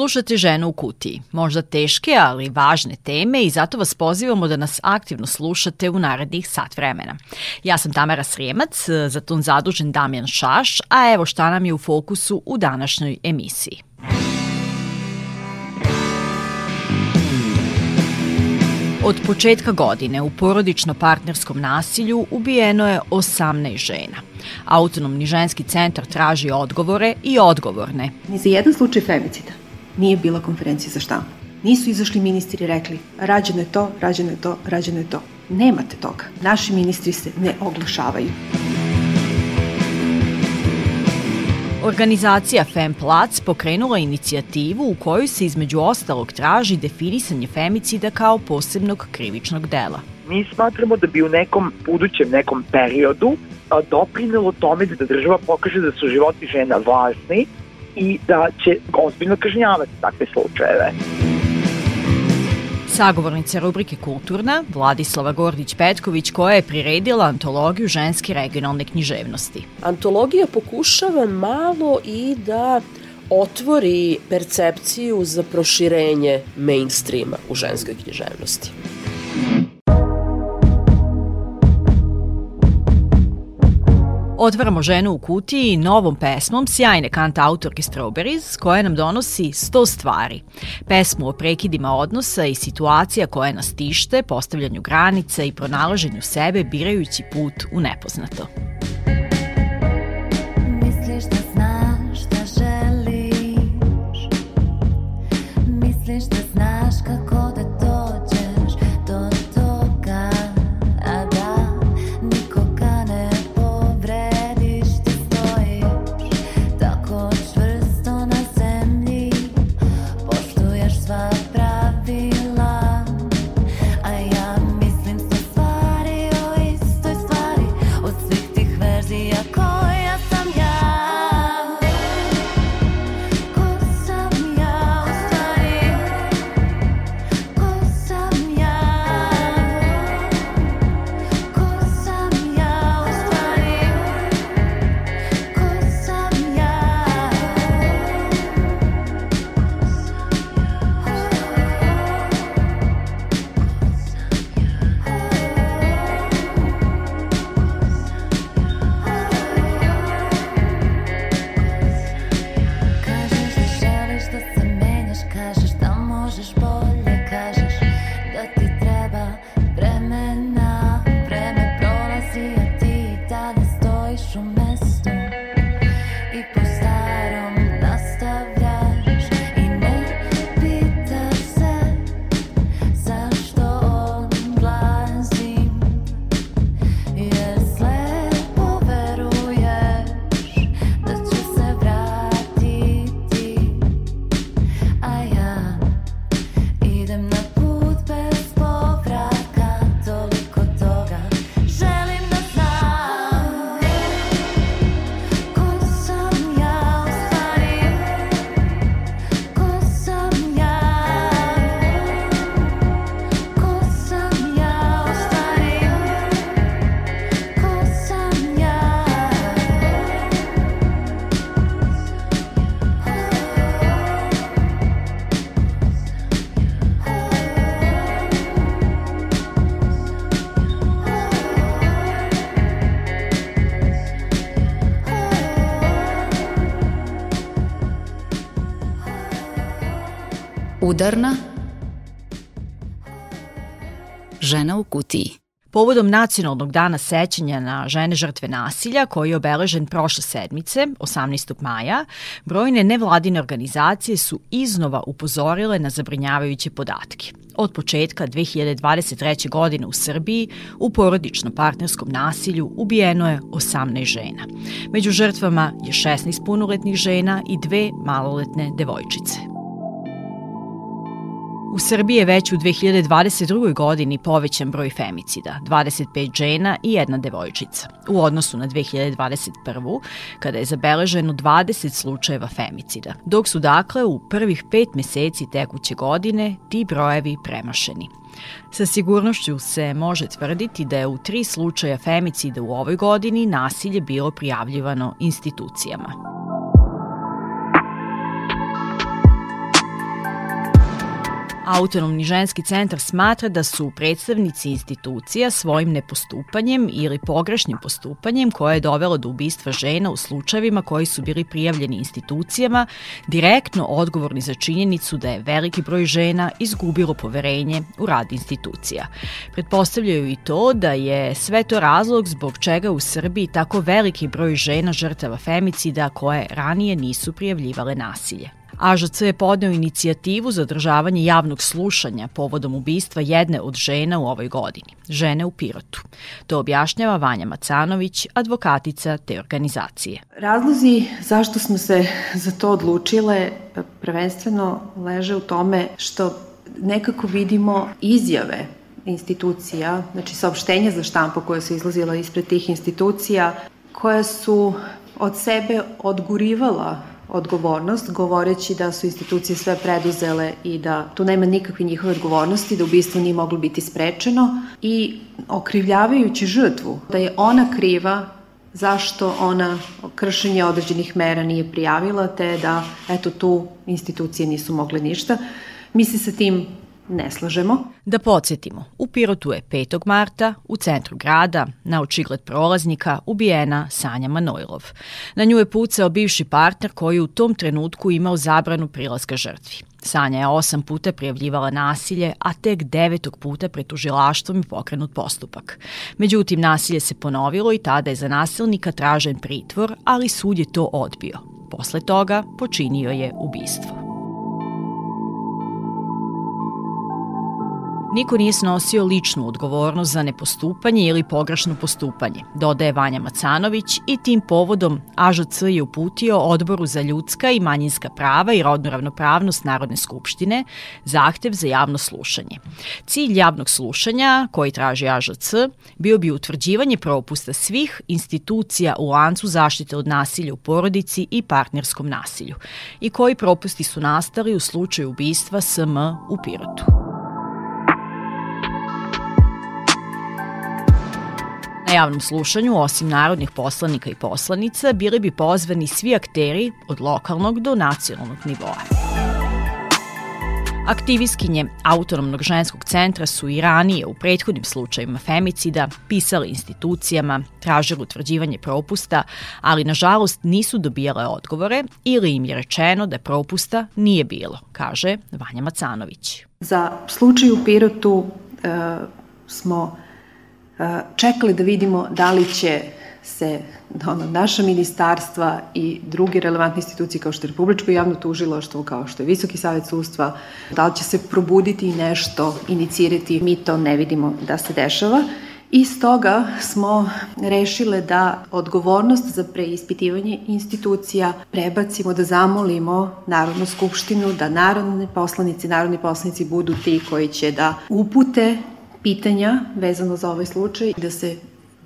Slušate ženu u kutiji. Možda teške, ali važne teme i zato vas pozivamo da nas aktivno slušate u narednih sat vremena. Ja sam Tamara Srijemac, za ton zadužen Damjan Šaš, a evo šta nam je u fokusu u današnjoj emisiji. Od početka godine u porodično-partnerskom nasilju ubijeno je 18 žena. Autonomni ženski centar traži odgovore i odgovorne. Ni za jedan slučaj femicida nije bila konferencija za štampu. Nisu izašli ministri i rekli rađeno je to, rađeno je to, rađeno je to. Nemate toga. Naši ministri se ne oglašavaju. Organizacija FemPlac pokrenula inicijativu u kojoj se između ostalog traži definisanje femicida kao posebnog krivičnog dela. Mi smatramo da bi u nekom budućem nekom periodu doprinelo tome da država pokaže da su životi žena važni i da će ozbiljno kažnjavati takve slučajeve. Sagovornica rubrike Kulturna, Vladislava Gordić-Petković, koja je priredila antologiju ženske regionalne književnosti. Antologija pokušava malo i da otvori percepciju za proširenje mainstreama u ženskoj književnosti. Otvaramo ženu u kutiji novom pesmom sjajne kanta autorke Strawberries koja nam donosi 100 stvari. Pesmu o prekidima odnosa i situacija koje nas tište, postavljanju granica i pronalaženju sebe birajući put u nepoznato. Yeah. Udarna Žena u kutiji Povodom nacionalnog dana sećanja na žene žrtve nasilja, koji je obeležen prošle sedmice, 18. maja, brojne nevladine organizacije su iznova upozorile na zabrinjavajuće podatke. Od početka 2023. godine u Srbiji u porodično-partnerskom nasilju ubijeno je 18 žena. Među žrtvama je 16 punoletnih žena i dve maloletne devojčice. U Srbiji je već u 2022. godini povećan broj femicida, 25 žena i jedna devojčica, u odnosu na 2021. kada je zabeleženo 20 slučajeva femicida, dok su dakle u prvih pet meseci tekuće godine ti brojevi premašeni. Sa sigurnošću se može tvrditi da je u tri slučaja femicida u ovoj godini nasilje bilo prijavljivano institucijama. Autonomni ženski centar smatra da su predstavnici institucija svojim nepostupanjem ili pogrešnim postupanjem koje je dovelo do ubistva žena u slučajevima koji su bili prijavljeni institucijama direktno odgovorni za činjenicu da je veliki broj žena izgubilo poverenje u rad institucija. Pretpostavljaju i to da je sve to razlog zbog čega u Srbiji tako veliki broj žena žrtava femicida koje ranije nisu prijavljivale nasilje. AŽC je podneo inicijativu za održavanje javnog slušanja povodom ubistva jedne od žena u ovoj godini, žene u Pirotu. To objašnjava Vanja Macanović, advokatica te organizacije. Razlozi zašto smo se za to odlučile prvenstveno leže u tome što nekako vidimo izjave institucija, znači saopštenja za štampu koja su izlazila ispred tih institucija, koja su od sebe odgurivala odgovornost, govoreći da su institucije sve preduzele i da tu nema nikakve njihove odgovornosti, da ubistvo nije moglo biti sprečeno i okrivljavajući žrtvu da je ona kriva zašto ona kršenje određenih mera nije prijavila, te da eto tu institucije nisu mogle ništa. Mi se sa tim ne slažemo. Da podsjetimo, u Pirotu je 5. marta u centru grada, na očigled prolaznika, ubijena Sanja Manojlov. Na nju je pucao bivši partner koji u tom trenutku imao zabranu prilaska žrtvi. Sanja je osam puta prijavljivala nasilje, a tek devetog puta pred tužilaštvom je pokrenut postupak. Međutim, nasilje se ponovilo i tada je za nasilnika tražen pritvor, ali sud je to odbio. Posle toga počinio je ubistvo. Niko nije snosio ličnu odgovornost za nepostupanje ili pogrešno postupanje, dodaje Vanja Macanović i tim povodom AŽC je uputio Odboru za ljudska i manjinska prava i rodnu ravnopravnost Narodne skupštine zahtev za javno slušanje. Cilj javnog slušanja, koji traži AŽC, bio bi utvrđivanje propusta svih institucija u lancu zaštite od nasilja u porodici i partnerskom nasilju i koji propusti su nastali u slučaju ubistva SM u Pirotu. Na javnom slušanju, osim narodnih poslanika i poslanica, bili bi pozvani svi akteri od lokalnog do nacionalnog nivoa. Aktivistkinje Autonomnog ženskog centra su i ranije u prethodnim slučajima femicida pisale institucijama, tražile utvrđivanje propusta, ali nažalost nisu dobijale odgovore ili im je rečeno da propusta nije bilo, kaže Vanja Macanović. Za slučaj u Pirotu e, smo čekali da vidimo da li će se ono, naša ministarstva i druge relevantne institucije kao što je Republičko javno tužiloštvo, kao što je Visoki savjet sudstva, da li će se probuditi nešto inicirati, mi to ne vidimo da se dešava. I stoga smo rešile da odgovornost za preispitivanje institucija prebacimo, da zamolimo Narodnu skupštinu, da narodne poslanici, narodni poslanici budu ti koji će da upute pitanja vezano za ovaj slučaj da se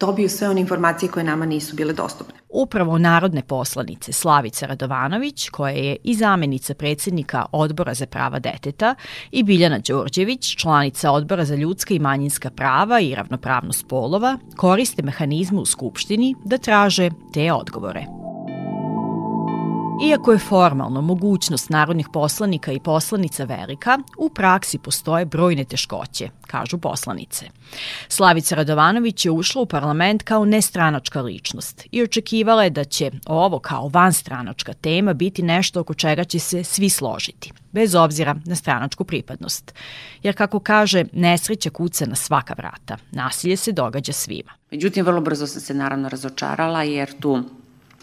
dobiju sve one informacije koje nama nisu bile dostupne. Upravo narodne poslanice Slavica Radovanović, koja je i zamenica predsednika Odbora za prava deteta, i Biljana Đorđević, članica Odbora za ljudska i manjinska prava i ravnopravnost polova, koriste mehanizmu u Skupštini da traže te odgovore. Iako je formalno mogućnost narodnih poslanika i poslanica velika, u praksi postoje brojne teškoće, kažu poslanice. Slavica Radovanović je ušla u parlament kao nestranačka ličnost i očekivala je da će ovo kao vanstranačka tema biti nešto oko čega će se svi složiti, bez obzira na stranačku pripadnost. Jer kako kaže, nesreća kuca na svaka vrata, nasilje se događa svima. Međutim, vrlo brzo sam se naravno razočarala jer tu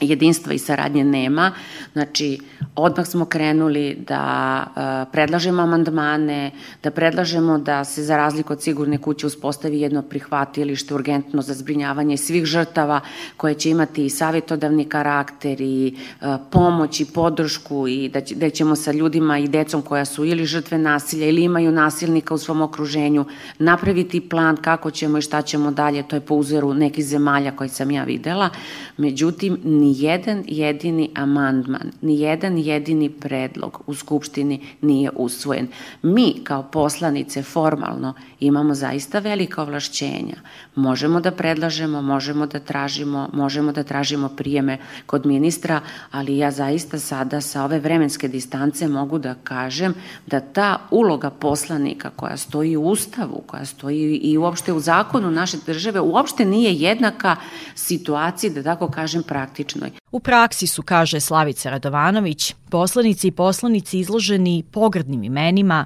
jedinstva i saradnje nema. Znači, odmah smo krenuli da uh, predlažemo amandmane, da predlažemo da se za razliku od sigurne kuće uspostavi jedno prihvatilište urgentno za zbrinjavanje svih žrtava koje će imati i savjetodavni karakter i uh, pomoć i podršku i da, da ćemo sa ljudima i decom koja su ili žrtve nasilja ili imaju nasilnika u svom okruženju napraviti plan kako ćemo i šta ćemo dalje, to je po uzoru nekih zemalja koje sam ja videla. Međutim, ni jedan jedini amandman, ni jedan jedini predlog u Skupštini nije usvojen. Mi kao poslanice formalno imamo zaista velika ovlašćenja. Možemo da predlažemo, možemo da tražimo, možemo da tražimo prijeme kod ministra, ali ja zaista sada sa ove vremenske distance mogu da kažem da ta uloga poslanika koja stoji u Ustavu, koja stoji i uopšte u zakonu naše države, uopšte nije jednaka situaciji, da tako kažem, praktičnoj. U praksi su, kaže Slavica Radovanović, poslanici i poslanici izloženi pogrdnim imenima,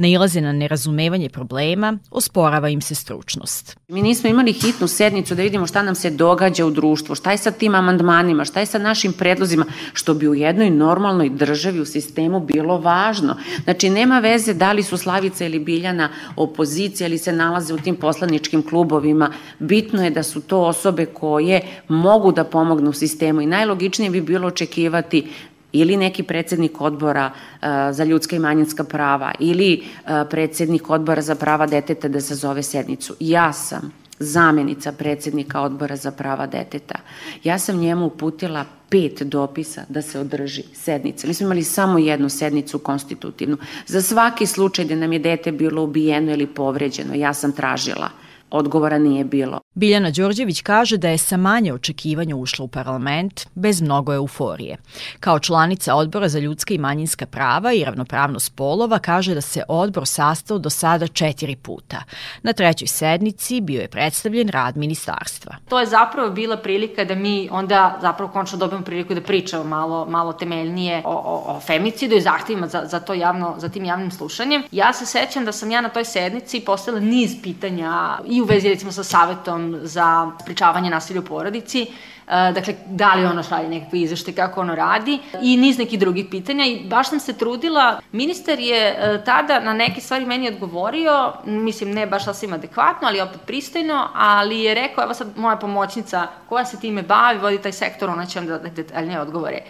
nailaze na nerazumevanje problema, osporava im se stručnost. Mi nismo imali hitnu sednicu da vidimo šta nam se događa u društvu, šta je sa tim amandmanima, šta je sa našim predlozima, što bi u jednoj normalnoj državi u sistemu bilo važno. Znači, nema veze da li su Slavica ili Biljana opozicija ili se nalaze u tim poslaničkim klubovima. Bitno je da su to osobe koje mogu da pomognu sistemu i najlogičnije bi bilo očekivati ili neki predsednik odbora uh, za ljudska i manjinska prava ili uh, predsednik odbora za prava deteta da sazove sednicu. Ja sam zamenica predsednika odbora za prava deteta. Ja sam njemu uputila pet dopisa da se održi sednica. Mi smo imali samo jednu sednicu konstitutivnu. Za svaki slučaj da nam je dete bilo ubijeno ili povređeno, ja sam tražila odgovora nije bilo. Biljana Đorđević kaže da je sa manje očekivanja ušla u parlament bez mnogo euforije. Kao članica odbora za ljudska i manjinska prava i ravnopravnost polova kaže da se odbor sastao do sada četiri puta. Na trećoj sednici bio je predstavljen rad ministarstva. To je zapravo bila prilika da mi onda zapravo končno dobijemo priliku da pričamo malo, malo temeljnije o, o, o femicidu i zahtevima za, za, to javno, za tim javnim slušanjem. Ja se sećam da sam ja na toj sednici postavila niz pitanja i u vezi recimo sa savetom za pričavanje nasilja u porodici, e, dakle, da li ono šalje nekakve izvešte, kako ono radi i niz nekih drugih pitanja i baš sam se trudila. Ministar je e, tada na neke stvari meni odgovorio, mislim ne baš sasvim adekvatno, ali opet pristojno, ali je rekao, evo sad moja pomoćnica koja se time bavi, vodi taj sektor, ona će vam da detaljnije odgovore. E,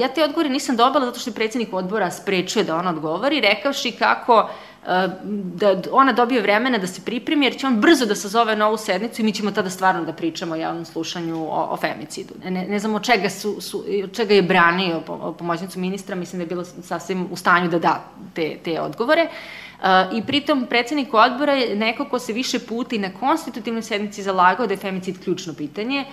ja te odgovore nisam dobila zato što je predsednik odbora sprečio da ona odgovori, rekavši kako uh, da ona dobije vremena da se pripremi, jer će on brzo da sazove novu sednicu i mi ćemo tada stvarno da pričamo o javnom slušanju o, o femicidu. Ne, ne znamo čega, su, su, čega je branio pomoćnicu ministra, mislim da je bilo sasvim u stanju da da te, te odgovore. Uh, I pritom predsednik odbora je neko ko se više puta i na konstitutivnoj sednici zalagao da je femicid ključno pitanje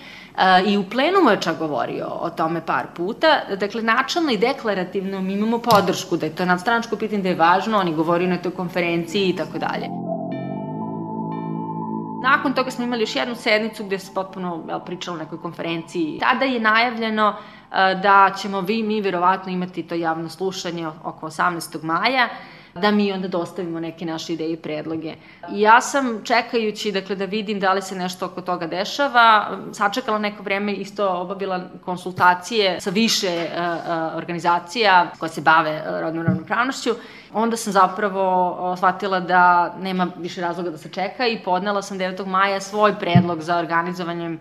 i u plenumu je čak govorio o tome par puta. Dakle, načalno i deklarativno mi imamo podršku da je to nadstranačko pitanje, da je važno, oni govorio na toj konferenciji i tako dalje. Nakon toga smo imali još jednu sednicu gde se potpuno jel, pričalo o nekoj konferenciji. Tada je najavljeno da ćemo vi, mi verovatno imati to javno slušanje oko 18. maja da mi onda dostavimo neke naše ideje i predloge. I ja sam čekajući dakle, da vidim da li se nešto oko toga dešava, sačekala neko vreme isto obavila konsultacije sa više uh, organizacija koje se bave rodnom ravnopravnošću onda sam zapravo shvatila da nema više razloga da se čeka i podnela sam 9. maja svoj predlog za organizovanjem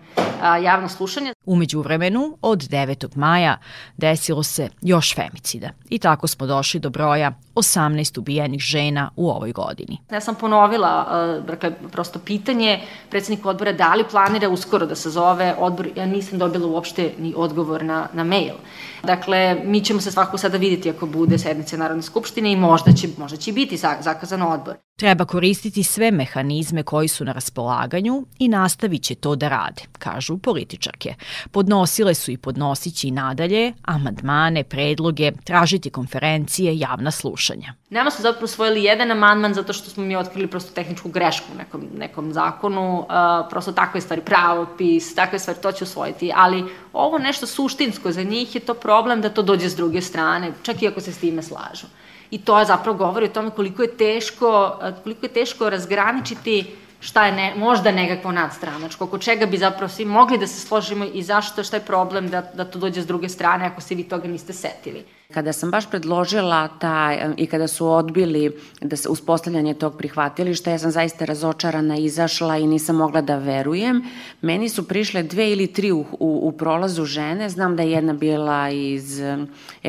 javnog slušanja. Umeđu vremenu, od 9. maja desilo se još femicida i tako smo došli do broja 18 ubijenih žena u ovoj godini. Ja sam ponovila, dakle, prosto pitanje predsednika odbora da li planira uskoro da se zove odbor, ja nisam dobila uopšte ni odgovor na, na mail. Dakle, mi ćemo se svakako sada videti ako bude sednice Narodne skupštine i možda će, možda će biti zakazan odbor. Treba koristiti sve mehanizme koji su na raspolaganju i nastavit će to da rade, kažu političarke. Podnosile su i podnosići i nadalje amandmane, predloge, tražiti konferencije, javna slušanja. Nama su zapravo svojili jedan amandman zato što smo mi otkrili prosto tehničku grešku u nekom, nekom zakonu, uh, prosto takve stvari, pravopis, takve stvari, to će usvojiti, ali ovo nešto suštinsko za njih je to problem da to dođe s druge strane, čak i ako se s time slažu. I to zapravo govori o tome koliko je teško, koliko je teško razgraničiti šta je ne, možda nekakvo nadstranačko, oko čega bi zapravo svi mogli da se složimo i zašto, šta je problem da, da to dođe s druge strane ako se vi toga niste setili. Kada sam baš predložila taj, i kada su odbili da se uspostavljanje tog prihvatilišta, ja sam zaista razočarana izašla i nisam mogla da verujem. Meni su prišle dve ili tri u, u, u prolazu žene, znam da je jedna bila iz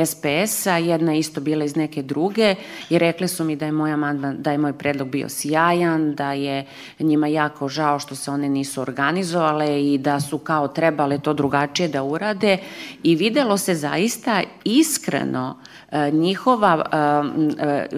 SPS-a, jedna isto bila iz neke druge i rekli su mi da je moj amandman, da je moj predlog bio sjajan, da je njima jako žao što se one nisu organizovale i da su kao trebale to drugačije da urade i videlo se zaista iskreno E, njihova, e, e,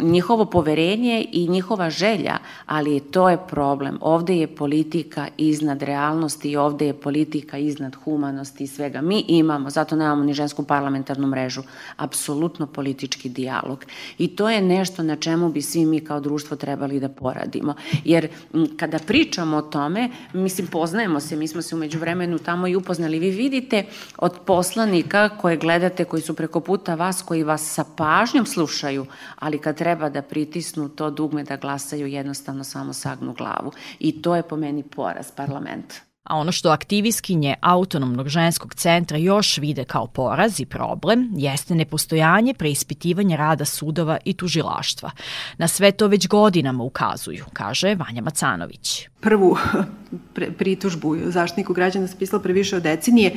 njihovo poverenje i njihova želja, ali to je problem. Ovde je politika iznad realnosti i ovde je politika iznad humanosti i svega. Mi imamo, zato nemamo ni žensku parlamentarnu mrežu, apsolutno politički dijalog. I to je nešto na čemu bi svi mi kao društvo trebali da poradimo. Jer kada pričamo o tome, mislim, poznajemo se, mi smo se umeđu vremenu tamo i upoznali. Vi vidite od poslanika koje gledate, koji su preko puta vas, koji vas sa pažnjom slušaju, ali kad treba da pritisnu to dugme da glasaju, jednostavno samo sagnu glavu. I to je po meni poraz parlamenta. A ono što aktivistkinje Autonomnog ženskog centra još vide kao poraz i problem jeste nepostojanje preispitivanja rada sudova i tužilaštva. Na sve to već godinama ukazuju, kaže Vanja Macanović prvu pritužbu zaštitniku građana spisala pre više od decenije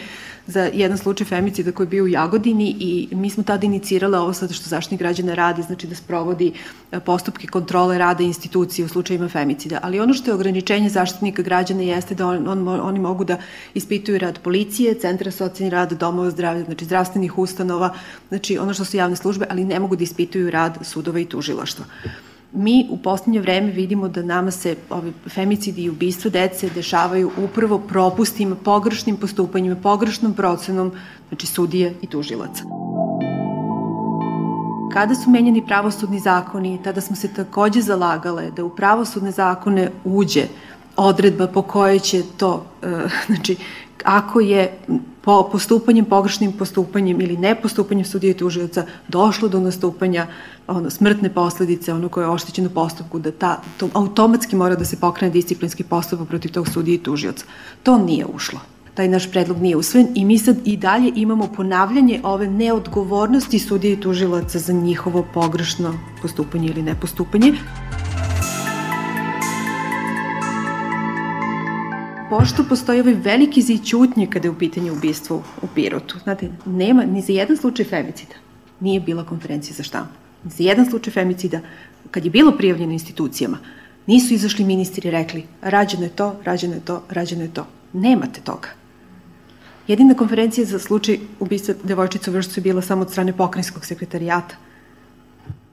za jedan slučaj femicida koji je bio u Jagodini i mi smo tada inicirale ovo sada što zaštitnik građana radi, znači da sprovodi e, postupke kontrole rada institucije u slučajima femicida. Ali ono što je ograničenje zaštitnika građana jeste da on, on, oni mogu da ispituju rad policije, centra socijalni rada, domova zdravlja, znači zdravstvenih ustanova, znači ono što su javne službe, ali ne mogu da ispituju rad sudova i tužilaštva mi u poslednje vreme vidimo da nama se ovi femicidi i ubistva dece dešavaju upravo propustima, pogrešnim postupanjima, pogrešnom procenom, znači sudije i tužilaca. Kada su menjeni pravosudni zakoni, tada smo se takođe zalagale da u pravosudne zakone uđe odredba po kojoj će to, e, znači, ako je po postupanjem, pogrešnim postupanjem ili nepostupanjem sudije i tužioca došlo do nastupanja ono, smrtne posledice, ono koje je oštećeno postupku, da ta, to automatski mora da se pokrene disciplinski postupak protiv tog sudije i tužioca. To nije ušlo taj naš predlog nije usvojen i mi sad i dalje imamo ponavljanje ove neodgovornosti sudije i tužilaca za njihovo pogrešno postupanje ili nepostupanje. Pošto postoji ovaj veliki zid kada je u pitanju ubistvo u Pirotu. Znate, nema ni za jedan slučaj femicida nije bila konferencija za štampu. Ni za jedan slučaj femicida, kad je bilo prijavljeno institucijama, nisu izašli ministri i rekli rađeno je to, rađeno je to, rađeno je to. Nemate toga. Jedina konferencija za slučaj ubistva devojčica u Vršcu je bila samo od strane pokrenjskog sekretarijata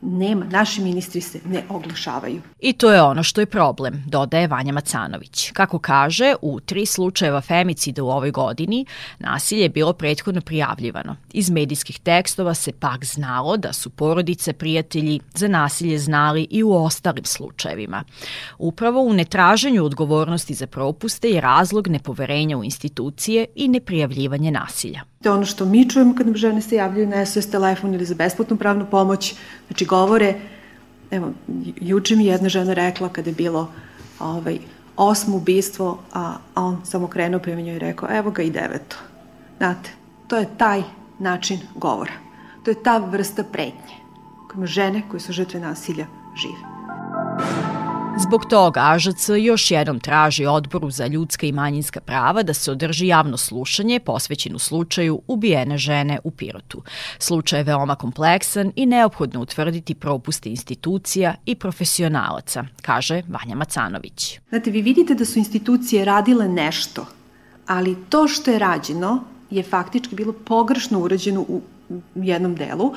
nema, naši ministri se ne oglašavaju. I to je ono što je problem, dodaje Vanja Macanović. Kako kaže, u tri slučajeva femicida u ovoj godini nasilje je bilo prethodno prijavljivano. Iz medijskih tekstova se pak znalo da su porodice, prijatelji za nasilje znali i u ostalim slučajevima. Upravo u netraženju odgovornosti za propuste je razlog nepoverenja u institucije i neprijavljivanje nasilja. To je ono što mi čujemo kad nam žene se javljaju na SOS telefon ili za besplatnu pravnu pomoć. Znači govore, evo, juče mi jedna žena rekla kada je bilo ovaj, osmo ubistvo, a on samo krenuo prema njoj i rekao, evo ga i deveto. Znate, to je taj način govora. To je ta vrsta pretnje kojima žene koje su žrtve nasilja žive. Zbog toga AŽC još jednom traži odboru za ljudska i manjinska prava da se održi javno slušanje posvećeno slučaju ubijene žene u Pirotu. Slučaj je veoma kompleksan i neophodno utvrditi propuste institucija i profesionalaca, kaže Vanja Macanović. Znate, vi vidite da su institucije radile nešto, ali to što je rađeno je faktički bilo pogrešno urađeno u jednom delu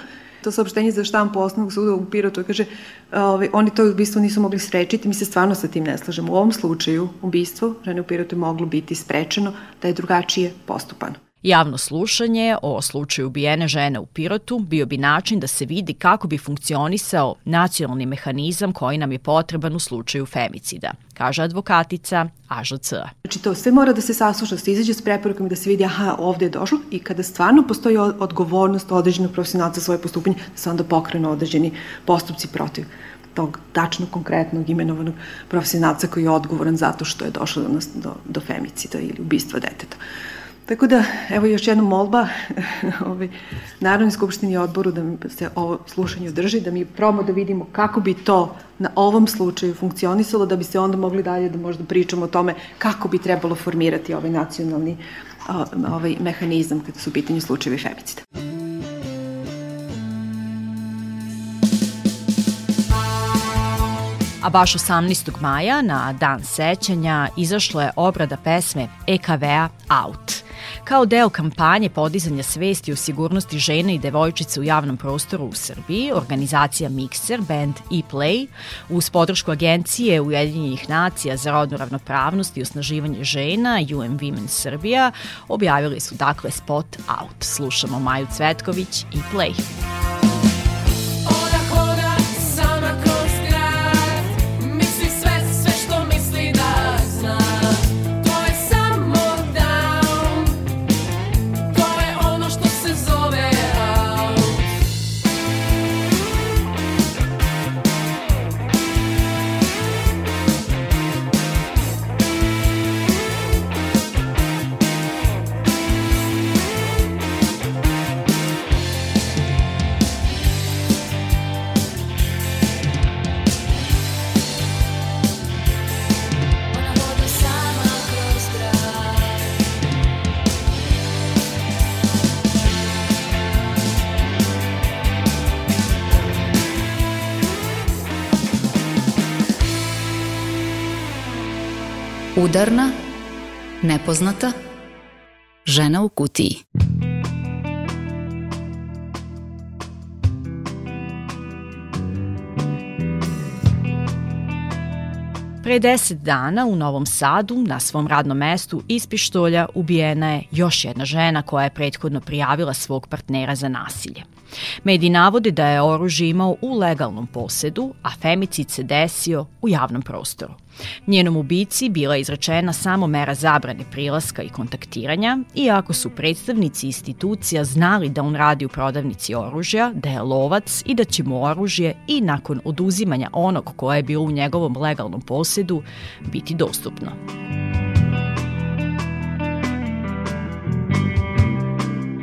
to saopštenje za štampu osnovnog suda u Pirotu kaže ovaj, oni to ubistvo nisu mogli sprečiti, mi se stvarno sa tim ne slažemo. U ovom slučaju ubistvo žene u Pirotu je moglo biti sprečeno da je drugačije postupano. Javno slušanje o slučaju ubijene žene u Pirotu bio bi način da se vidi kako bi funkcionisao nacionalni mehanizam koji nam je potreban u slučaju femicida, kaže advokatica AŽC. Znači to sve mora da se sasluša, da se izađe s preporukom, da se vidi aha, ovde je došlo i kada stvarno postoji odgovornost određenog profesionalca za svoje postupanje, da se onda pokrenu određeni postupci protiv tog tačno konkretnog imenovanog profesionalca koji je odgovoran zato što je došlo do, do, do femicida ili ubistva deteta. Tako da, evo još jedna molba ovaj, Narodnoj skupštini odboru da se ovo slušanje održi, da mi probamo da vidimo kako bi to na ovom slučaju funkcionisalo, da bi se onda mogli dalje da možda pričamo o tome kako bi trebalo formirati ovaj nacionalni ovaj mehanizam kada su u pitanju slučajevi femicida. A baš 18. maja na dan sećanja izašla je obrada pesme EKV-a Out. Kao deo kampanje podizanja svesti o sigurnosti žena i devojčica u javnom prostoru u Srbiji, organizacija Mixer, band E-Play, uz podršku agencije Ujedinjenih nacija za rodnu ravnopravnost i osnaživanje žena, UN Women Srbija, objavili su dakle spot Out. Slušamo Maju Cvetković E-Play. Udarna, nepoznata, žena u kutiji. Pre deset dana u Novom Sadu na svom radnom mestu iz pištolja ubijena je još jedna žena koja je prethodno prijavila svog partnera za nasilje. Mediji navode da je oružje imao u legalnom posedu, a femicid se desio u javnom prostoru. Njenom ubici bila je izrečena samo mera zabrane prilaska i kontaktiranja, iako su predstavnici institucija znali da on radi u prodavnici oružja, da je lovac i da će mu oružje i nakon oduzimanja onog koje je bilo u njegovom legalnom posedu biti dostupno.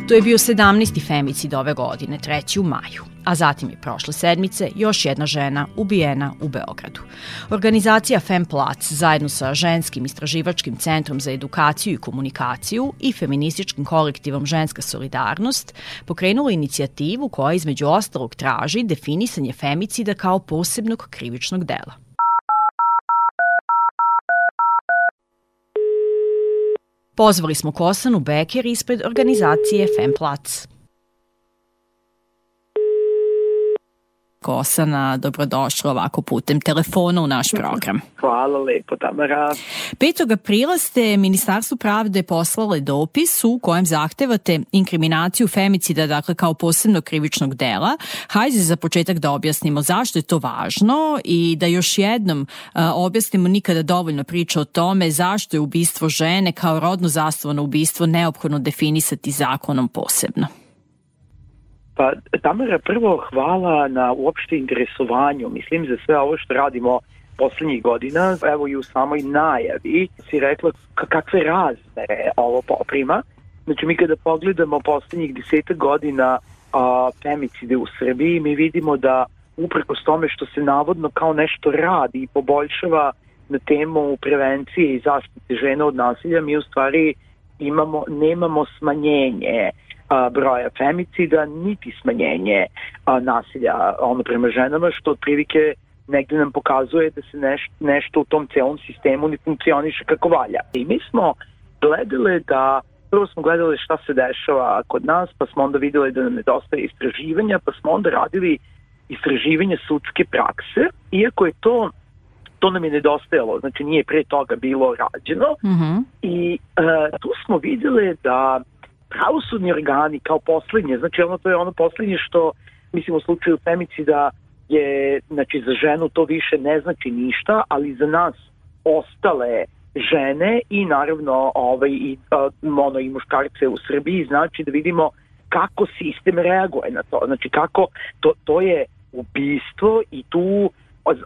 To je bio 17. femicid ove godine, 3. u maju, a zatim je prošle sedmice još jedna žena ubijena u Beogradu. Organizacija Femplac zajedno sa Ženskim istraživačkim centrom za edukaciju i komunikaciju i feminističkim kolektivom Ženska solidarnost pokrenula inicijativu koja između ostalog traži definisanje femicida kao posebnog krivičnog dela. Pozvali smo Kosanu Beker ispred organizacije Femplac. Kosana, dobrodošla ovako putem telefona u naš program. Hvala lepo, Tamara. 5. aprila ste Ministarstvu pravde poslale dopis u kojem zahtevate inkriminaciju femicida, dakle kao posebnog krivičnog dela. Hajde za početak da objasnimo zašto je to važno i da još jednom uh, objasnimo nikada dovoljno priča o tome zašto je ubistvo žene kao rodno zastavano ubistvo neophodno definisati zakonom posebno. Pa, Tamara, prvo hvala na uopšte interesovanju. Mislim za sve ovo što radimo poslednjih godina, evo i u samoj najavi si rekla kakve razmere ovo poprima. Znači mi kada pogledamo poslednjih deseta godina a, femicide u Srbiji, mi vidimo da uprkos tome što se navodno kao nešto radi i poboljšava na temu prevencije i zaštite žena od nasilja, mi u stvari imamo, nemamo smanjenje a, broja femicida, niti smanjenje a, nasilja ono prema ženama, što otprilike negde nam pokazuje da se neš, nešto u tom celom sistemu ne funkcioniše kako valja. I mi smo gledali da prvo smo gledali šta se dešava kod nas, pa smo onda videli da nam nedostaje istraživanja, pa smo onda radili istraživanje sudske prakse, iako je to to nam je nedostajalo, znači nije pre toga bilo rađeno mm -hmm. i uh, tu smo videli da pravosudni organi kao poslednje, znači ono to je ono poslednje što mislim u slučaju femicida je, znači za ženu to više ne znači ništa, ali za nas ostale žene i naravno ovaj, i, ono, i muškarce u Srbiji znači da vidimo kako sistem reaguje na to. Znači kako to, to je ubistvo i tu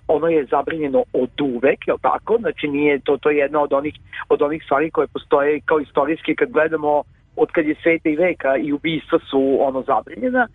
ono je zabranjeno od uvek, je tako? Znači nije to to je jedna od onih od onih stvari koje postoje kao istorijski kad gledamo od kad je sveta i veka i ubistva su ono zabranjena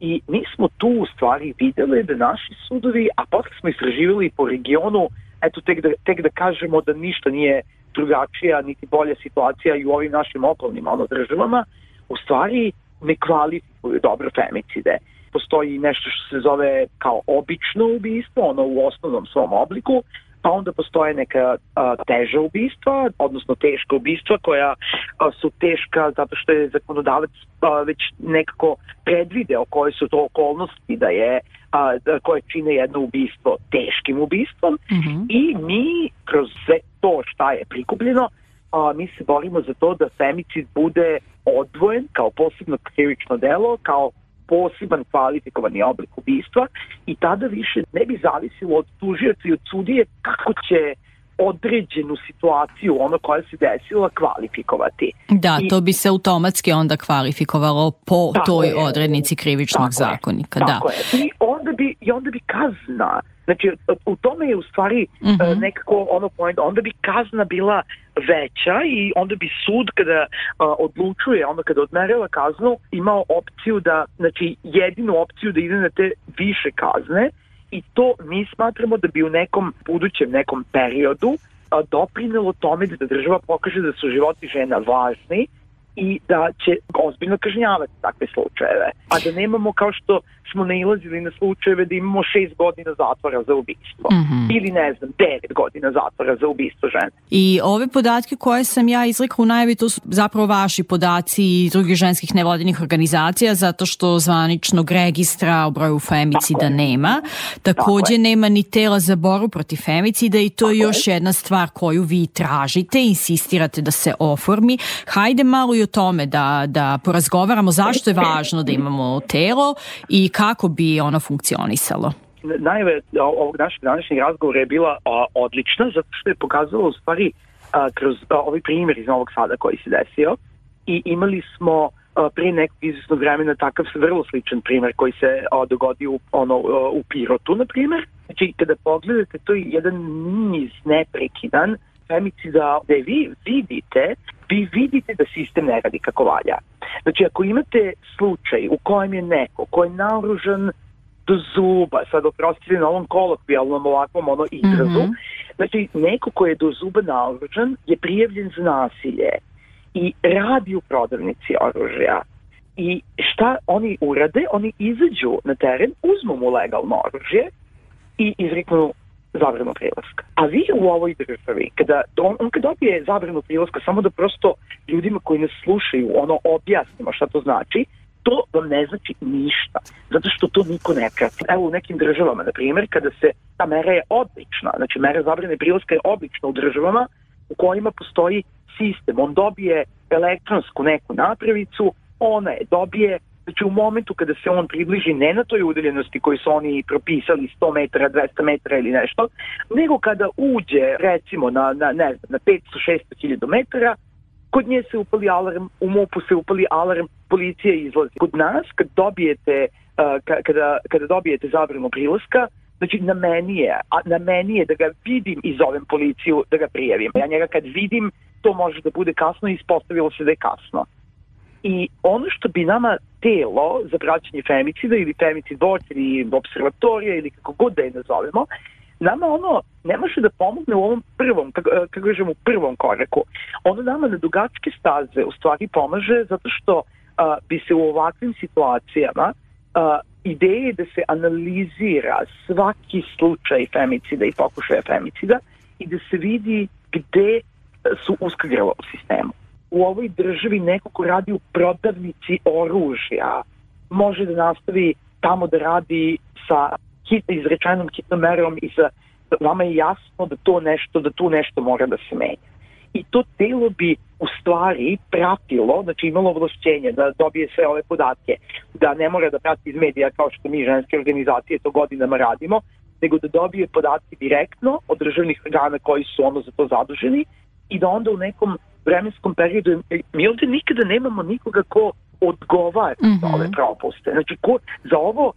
i mi smo tu u stvari videli da naši sudovi, a posle smo istraživali po regionu, eto tek da, tek da kažemo da ništa nije drugačija niti bolja situacija i u ovim našim okolnim ono, državama, u stvari ne kvalifikuju dobro femicide. Postoji nešto što se zove kao obično ubistvo, ono u osnovnom svom obliku, pa onda postoje neka a, teža ubistva, odnosno teška ubistva koja a, su teška zato što je zakonodavac a, već nekako predvideo koje su to okolnosti da je a, da, koje čine jedno ubistvo teškim ubistvom mm -hmm. i mi kroz sve to šta je prikupljeno a, mi se borimo za to da femicid bude odvojen kao posebno krivično delo, kao poseban kvalifikovani oblik ubistva i tada više ne bi zavisilo od tužioca i od sudije kako će određenu situaciju, ono koja se desila, kvalifikovati. Da, I, to bi se automatski onda kvalifikovalo po toj je, odrednici krivičnog tako zakonika. Je, da. tako je. I onda bi, i onda bi kazna Znači, u tome je u stvari mm -hmm. nekako ono point, onda bi kazna bila veća i onda bi sud kada uh, odlučuje, onda kada odmerila kaznu, imao opciju da, znači jedinu opciju da ide na te više kazne i to mi smatramo da bi u nekom budućem nekom periodu doprinelo tome da država pokaže da su životi žena važni i da će ozbiljno kažnjavati takve slučajeve. A da nemamo kao što smo nailazili na slučajeve da imamo šest godina zatvora za ubistvo. Mm -hmm. Ili ne znam, devet godina zatvora za ubistvo žene. I ove podatke koje sam ja izrekla u najavi, to su zapravo vaši podaci i drugih ženskih nevladinih organizacija, zato što zvaničnog registra o broju femicida Tako nema. Takođe Tako nema ni tela za boru protiv femicida i to Tako je još je. jedna stvar koju vi tražite, insistirate da se oformi. Hajde malo i o tome da, da porazgovaramo zašto je važno da imamo telo i kako bi ono funkcionisalo? Najve ovog našeg današnjeg razgovora je bila a, odlična zato što je pokazalo u stvari a, kroz a, ovaj primjer iz Novog Sada koji se desio i imali smo a, pre nekog izvisnog vremena takav vrlo sličan primer koji se a, dogodio u, ono, a, u Pirotu, na primer. Znači, kada pogledate, to je jedan niz neprekidan femicida gde vi vidite, vi vidite da sistem ne radi kako valja. Znači, ako imate slučaj u kojem je neko ko je naoružan do zuba, sad oprostite na ovom kolokvijalnom ovakvom ono izrazu, mm -hmm. znači neko ko je do zuba naoružan je prijavljen za nasilje i radi u prodavnici oružja. I šta oni urade? Oni izađu na teren, uzmu mu legalno oružje i izriknu zabranu prilaska. A vi u ovoj državi, kada on, on kad dobije zabranu prilaska, samo da prosto ljudima koji nas slušaju, ono objasnimo šta to znači, to vam ne znači ništa, zato što to niko ne krati. Evo u nekim državama, na primjer, kada se ta mera je odlična, znači mera zabrane prilaska je odlična u državama u kojima postoji sistem. On dobije elektronsku neku napravicu, ona je dobije Znači u momentu kada se on približi ne na toj udaljenosti koju su oni propisali 100 metara, 200 metara ili nešto, nego kada uđe recimo na, na, ne znam, na 500-600 hiljada metara, kod nje se upali alarm, u MUP-u se upali alarm, policija izlazi. Kod nas kad dobijete, uh, kada, kada dobijete zabranu prilaska, Znači, na meni je, a na meni je da ga vidim i zovem policiju da ga prijavim. Ja njega kad vidim, to može da bude kasno i ispostavilo se da je kasno. I ono što bi nama telo za praćenje femicida ili femicid watch ili observatorija ili kako god da je nazovemo, nama ono ne može da pomogne u ovom prvom, kako, eh, kako kažemo, prvom koraku. Ono nama na dugačke staze u stvari pomaže zato što a, bi se u ovakvim situacijama a, ideje da se analizira svaki slučaj femicida i pokušaja femicida i da se vidi gde su grla u sistemu u ovoj državi neko ko radi u prodavnici oružja može da nastavi tamo da radi sa hit, izrečenom hitnom merom i sa vama je jasno da to nešto, da tu nešto mora da se menja. I to telo bi u stvari pratilo, znači imalo ovlašćenje da dobije sve ove podatke, da ne mora da prati iz medija kao što mi ženske organizacije to godinama radimo, nego da dobije podatke direktno od državnih organa koji su ono za to zaduženi i da onda u nekom vremenskom periodu, mi ovde nikada nemamo nikoga ko odgovara mm -hmm. za ove mhm. propuste. Znači, ko, za ovo,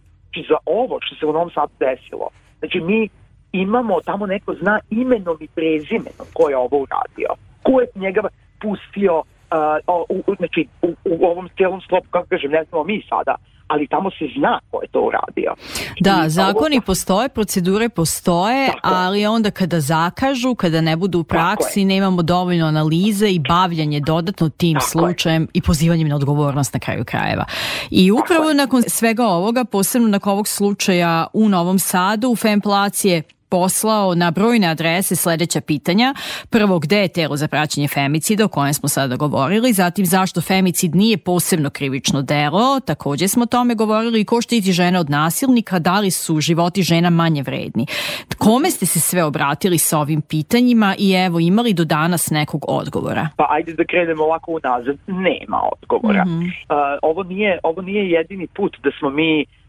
za ovo što se u Novom Sadu desilo, znači mi imamo, tamo neko zna imenom i prezimenom ko je ovo uradio. Ko je njega pustio uh, u, u, znači, u, u ovom cijelom sklopu, kako kažem, ne znamo mi sada, ali tamo se zna ko je to uradio. Da, I zakoni ovo... postoje, procedure postoje, Tako ali onda kada zakažu, kada ne budu u praksi, nemamo dovoljno analize i bavljanje dodatno tim Tako slučajem je. i pozivanjem na odgovornost na kraju krajeva. I upravo nakon svega ovoga, posebno nakon ovog slučaja u Novom Sadu, u Femplac je poslao na brojne adrese sledeća pitanja. Prvo, gde je telo za praćenje femicida o kojem smo sada govorili, zatim zašto femicid nije posebno krivično delo, takođe smo o tome govorili ko štiti žene od nasilnika, da li su životi žena manje vredni. Kome ste se sve obratili sa ovim pitanjima i evo imali do danas nekog odgovora? Pa ajde da krenemo ovako unazad, nema odgovora. Mm -hmm. uh, ovo, nije, ovo nije jedini put da smo mi uh,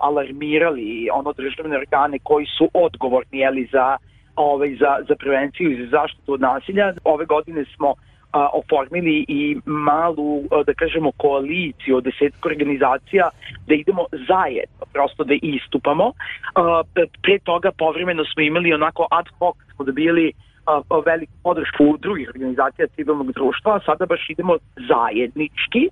alarmirali ono državne organe koji su odgovorni jeli, za, ovaj, za, za prevenciju i za zaštitu od nasilja. Ove godine smo a, oformili i malu, a, da kažemo, koaliciju od desetka organizacija da idemo zajedno, prosto da istupamo. A, pre toga povremeno smo imali onako ad hoc, smo dobili a, veliku podršku drugih organizacija civilnog društva, a sada baš idemo zajednički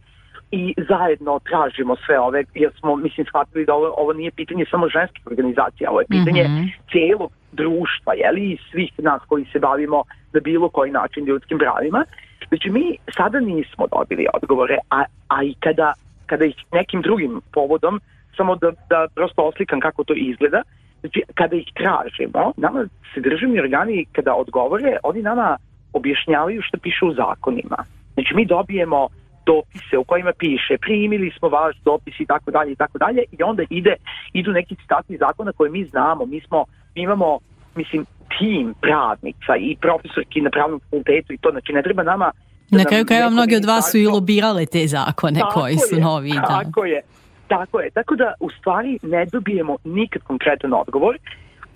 i zajedno tražimo sve ove, jer smo, mislim, shvatili da ovo, ovo nije pitanje samo ženskih organizacija, ovo je pitanje mm -hmm. cijelog društva, jeli, i svih nas koji se bavimo na bilo koji način ljudskim pravima. Znači, mi sada nismo dobili odgovore, a, a i kada, kada ih nekim drugim povodom, samo da, da prosto oslikam kako to izgleda, znači, kada ih tražimo, nama se državni organi, kada odgovore, oni nama objašnjavaju što piše u zakonima. Znači, mi dobijemo dopise u kojima piše primili smo vaš dopis i tako dalje i tako dalje i onda ide idu neki citati zakona koje mi znamo, mi smo mi imamo mislim tim pravnica i profesorki na pravnom fakultetu i to znači ne treba nama da Na kraju krajeva mnogi od vas su i lobirale te zakone tako koji su je, novi. Da. Tako je, tako je. Tako da u stvari ne dobijemo nikad konkretan odgovor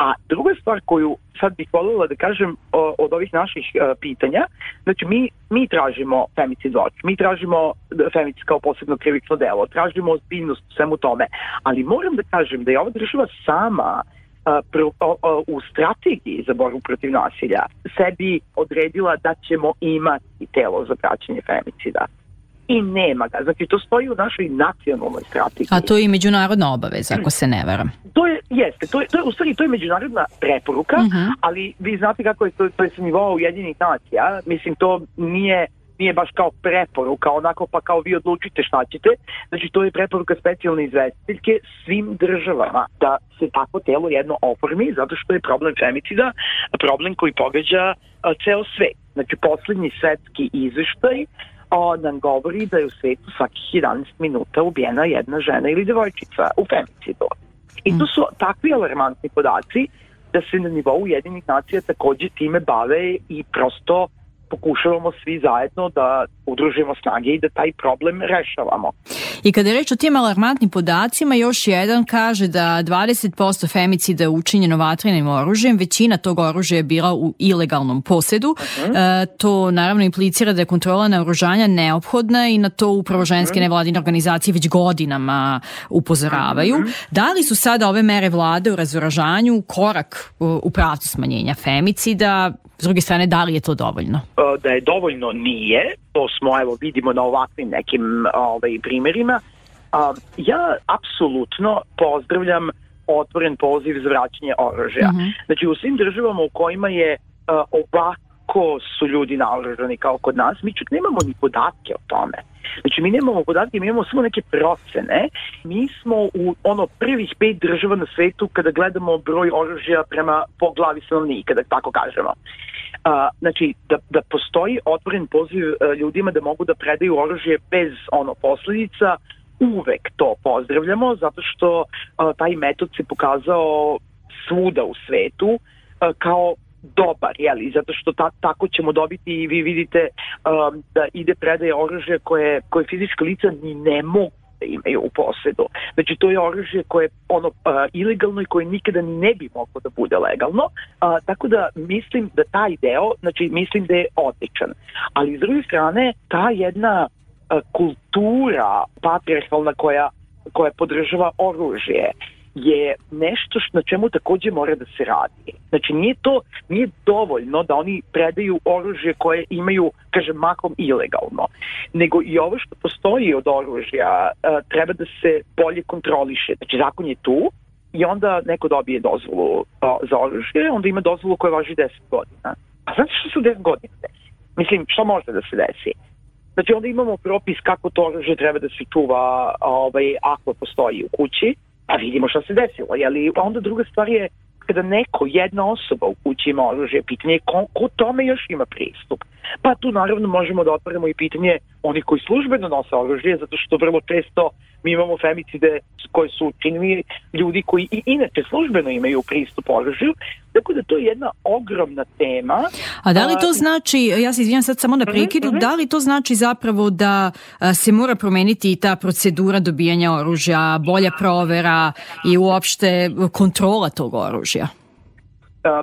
A druga stvar koju sad bih voljela da kažem o, od ovih naših uh, pitanja, znači mi, mi tražimo femicid watch, mi tražimo femicid kao posebno krivično delo, tražimo ozbiljnost u svemu tome, ali moram da kažem da je ova država sama uh, pro, u strategiji za borbu protiv nasilja sebi odredila da ćemo imati telo za praćenje femicida i nema ga. Znači, to stoji u našoj nacionalnoj strategiji. A to je i međunarodna obaveza, ako se ne varam. To je, jeste, to je, to je, u stvari, to je međunarodna preporuka, uh mhm. -huh. ali vi znate kako je to, to je sa nivoa Ujedinih nacija, mislim, to nije nije baš kao preporuka, onako pa kao vi odlučite šta ćete. Znači to je preporuka specijalne izvestiteljke svim državama da se tako telo jedno oformi zato što je problem femicida problem koji pogađa a, ceo svet. Znači poslednji svetski izveštaj nam govori da je u svetu svakih 11 minuta ubijena jedna žena ili devojčica u femicidu. I to su takvi alarmantni podaci da se na nivou jedinih nacija takođe time bave i prosto pokušavamo svi zajedno da udružimo snage i da taj problem rešavamo. I kada je reč o tim alarmantnim podacima, još jedan kaže da 20% femicida je učinjeno vatrenim oružjem, većina tog oružja je bila u ilegalnom posedu. Uh mhm. -huh. e, to naravno implicira da je kontrola naoružanja neophodna i na to upravo ženske uh mhm. -huh. nevladine organizacije već godinama upozoravaju. Uh mhm. -huh. Da li su sada ove mere vlade u razoražanju korak u, u pravcu smanjenja femicida? S druge strane, da li je to dovoljno? E, da je dovoljno nije, to smo evo vidimo na ovakvim nekim ovaj, primjerima. Ja apsolutno pozdravljam otvoren poziv za vraćanje oružja. Mm -hmm. Znači u svim državama u kojima je ovako su ljudi naoružani kao kod nas, mi čak nemamo ni podatke o tome. Znači mi nemamo podatke, mi imamo samo neke procene. Mi smo u ono prvih pet država na svetu kada gledamo broj oružja prema po glavi stanovnika, da tako kažemo. A, znači, da, da postoji otvoren poziv a, ljudima da mogu da predaju oružje bez ono posledica, uvek to pozdravljamo, zato što a, taj metod se pokazao svuda u svetu a, kao dobar, jeli, zato što ta, tako ćemo dobiti i vi vidite um, da ide predaje oružje koje, koje fizička lica ni ne mogu da imaju u posedu. Znači to je oružje koje je ono uh, ilegalno i koje nikada ni ne bi moglo da bude legalno. Uh, tako da mislim da taj deo, znači mislim da je odličan. Ali s druge strane, ta jedna uh, kultura patriarchalna koja koja podržava oružje je nešto na čemu takođe mora da se radi. Znači nije to, nije dovoljno da oni predaju oružje koje imaju, kažem, makom ilegalno, nego i ovo što postoji od oružja treba da se bolje kontroliše. Znači zakon je tu, i onda neko dobije dozvolu za oružje, onda ima dozvolu koja važi 10 godina. A znate što se u 10 godina desi? Mislim, šta može da se desi? Znači onda imamo propis kako to oružje treba da se čuva ovaj, ako postoji u kući, a vidimo šta se desilo. Jeli? A onda druga stvar je kada neko, jedna osoba u kući ima oružje, pitanje je ko, ko tome još ima pristup. Pa tu naravno možemo da otvorimo i pitanje onih koji službeno nose oružje, zato što vrlo često mi imamo femicide koje su učinili ljudi koji i inače službeno imaju pristup oružju, tako da to je jedna ogromna tema. A da li to znači, ja se izvinjam sad samo na mhm, prekidu, mm -hmm. da li to znači zapravo da se mora promeniti i ta procedura dobijanja oružja, bolja provera i uopšte kontrola tog oružja?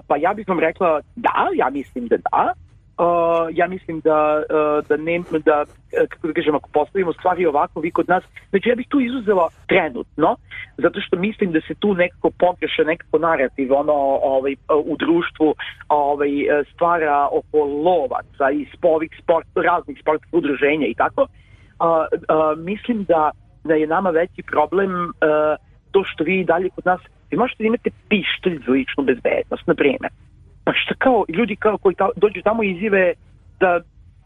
Pa ja bih vam rekla da, ja mislim da da, Uh, ja mislim da, uh, da, ne, da kako da kažem, ako postavimo stvari ovako, vi kod nas, znači ja bih tu izuzela trenutno, zato što mislim da se tu nekako pogreša nekako narativ ono, ovaj, u društvu ovaj, stvara oko lovaca i spovih sport, raznih sportskih udruženja i tako. Uh, uh, mislim da, da je nama veći problem uh, to što vi dalje kod nas, vi možete da imate pištolj za ličnu bezbednost, na primjer Pa šta kao, ljudi kao koji ta, dođu tamo izjave da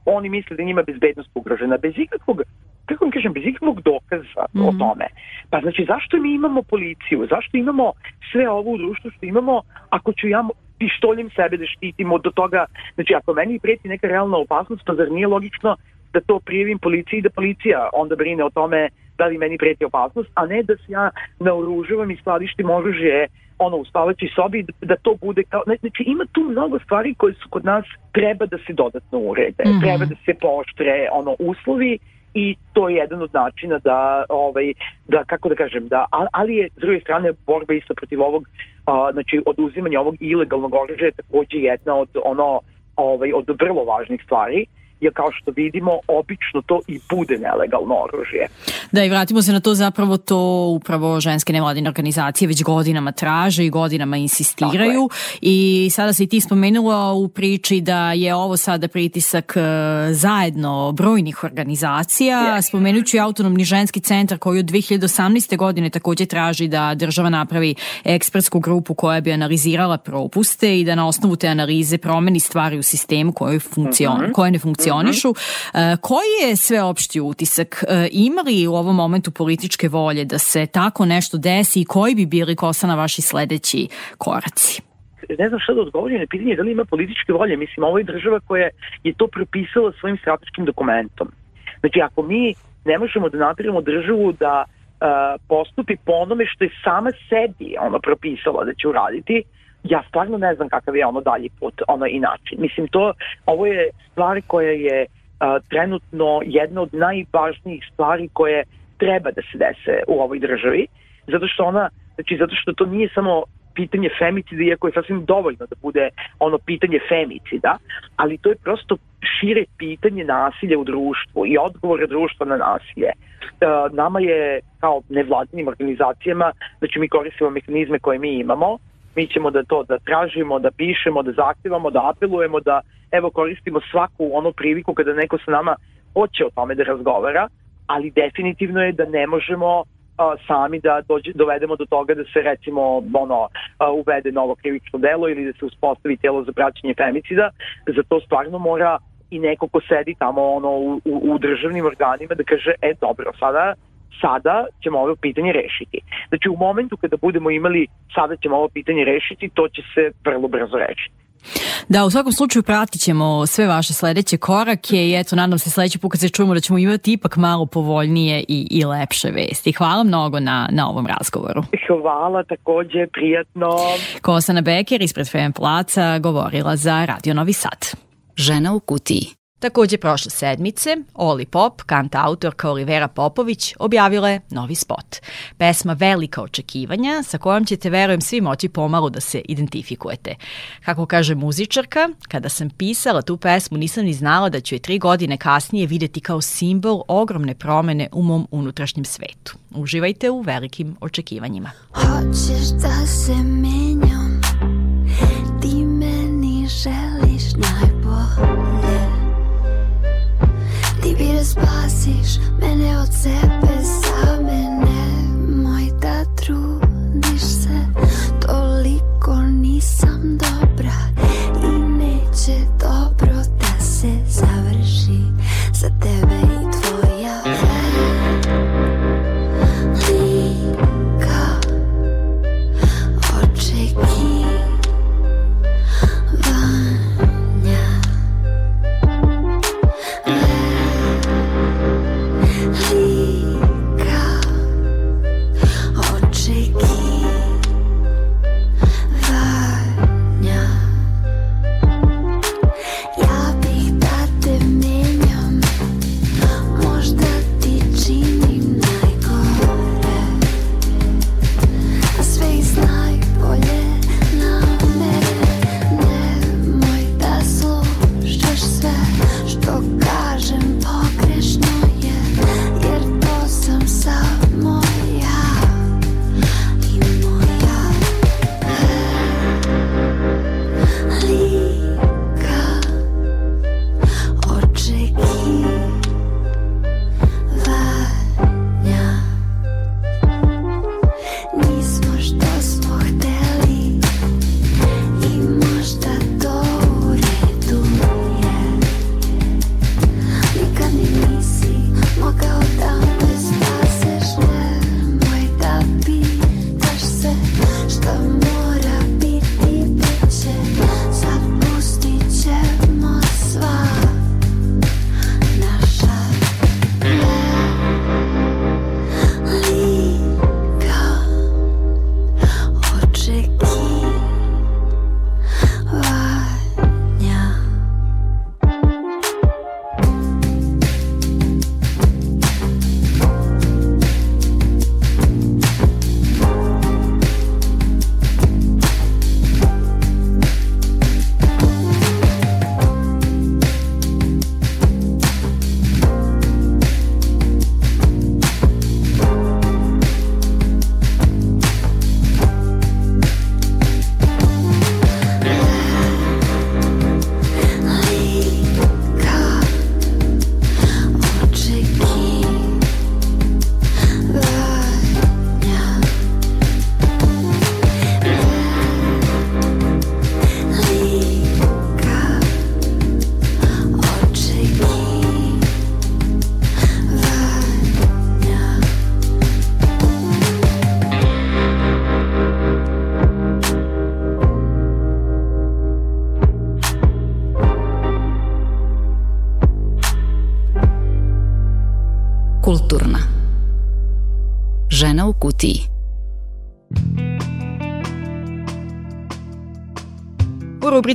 oni misle da njima bezbednost ugrožena, bez ikakvog, kako mi kažem, bez ikakvog dokaza mm -hmm. o mhm. tome. Pa znači, zašto mi imamo policiju? Zašto imamo sve ovo u društvu što imamo, ako ću ja pištoljem sebe da štitimo do toga, znači ako meni preti neka realna opasnost, pa zar nije logično da to prijevim policiji i da policija onda brine o tome da li meni preti opasnost, a ne da se ja naoružavam i skladištim oružje ono u spavaćoj sobi da to bude kao znači ima tu mnogo stvari koje su kod nas treba da se dodatno urede, mm -hmm. treba da se pooštre ono uslovi i to je jedan od načina da ovaj da kako da kažem da ali je s druge strane borba isto protiv ovog a, znači oduzimanja ovog ilegalnog oružja je takođe jedna od ono ovaj od vrlo važnih stvari jer kao što vidimo, obično to i bude nelegalno oružje. Da, i vratimo se na to zapravo to upravo ženske nevladine organizacije već godinama traže i godinama insistiraju i sada se i ti spomenula u priči da je ovo sada pritisak e, zajedno brojnih organizacija. Yes. Spomenuću i autonomni ženski centar koji od 2018. godine takođe traži da država napravi ekspertsku grupu koja bi analizirala propuste i da na osnovu te analize promeni stvari u sistemu koje, funkcion, mm -hmm. koje ne funkcionišu funkcionišu. Mm -hmm. Koji je sveopšti utisak? E, ima li u ovom momentu političke volje da se tako nešto desi i koji bi bili Kosana vaši sledeći koraci? ne znam šta da odgovorim na pitanje da li ima političke volje. Mislim, ovo je država koja je to propisala svojim strateškim dokumentom. Znači, ako mi ne možemo da napravimo državu da uh, postupi po onome što je sama sebi ono propisala da će uraditi, ja stvarno ne znam kakav je ono dalji put, ono i način. Mislim, to, ovo je stvar koja je a, trenutno jedna od najvažnijih stvari koje treba da se dese u ovoj državi, zato što ona, znači zato što to nije samo pitanje femicida, iako je sasvim dovoljno da bude ono pitanje femicida, ali to je prosto šire pitanje nasilja u društvu i odgovore društva na nasilje. Nama je kao nevladinim organizacijama, znači mi koristimo mehanizme koje mi imamo, mi ćemo da to da tražimo, da pišemo, da zahtevamo, da apelujemo, da evo koristimo svaku onu priliku kada neko sa nama hoće o tome da razgovara, ali definitivno je da ne možemo a, sami da dođe, dovedemo do toga da se recimo ono a, uvede novo krivično delo ili da se uspostavi telo za praćenje femicida, za to stvarno mora i neko ko sedi tamo ono u, u, u državnim organima da kaže e dobro sada sada ćemo ovo pitanje rešiti. Znači u momentu kada budemo imali sada ćemo ovo pitanje rešiti, to će se vrlo brzo rešiti. Da, u svakom slučaju pratit ćemo sve vaše sledeće korake i eto, nadam se sledeći put kad se čujemo da ćemo imati ipak malo povoljnije i, i lepše vesti. Hvala mnogo na, na ovom razgovoru. Hvala, takođe, prijatno. Kosana Beker ispred FM Placa govorila za Radio Novi Sad. Žena u kutiji. Takođe prošle sedmice, Oli Pop, kanta autorka Olivera Popović, objavila je novi spot. Pesma Velika očekivanja, sa kojom ćete, verujem, svi moći pomalo da se identifikujete. Kako kaže muzičarka, kada sam pisala tu pesmu nisam ni znala da ću je tri godine kasnije videti kao simbol ogromne promene u mom unutrašnjem svetu. Uživajte u velikim očekivanjima. Hoćeš da se menjam, ti meni želiš najbolje Ti bi da spasiš mene od sebe same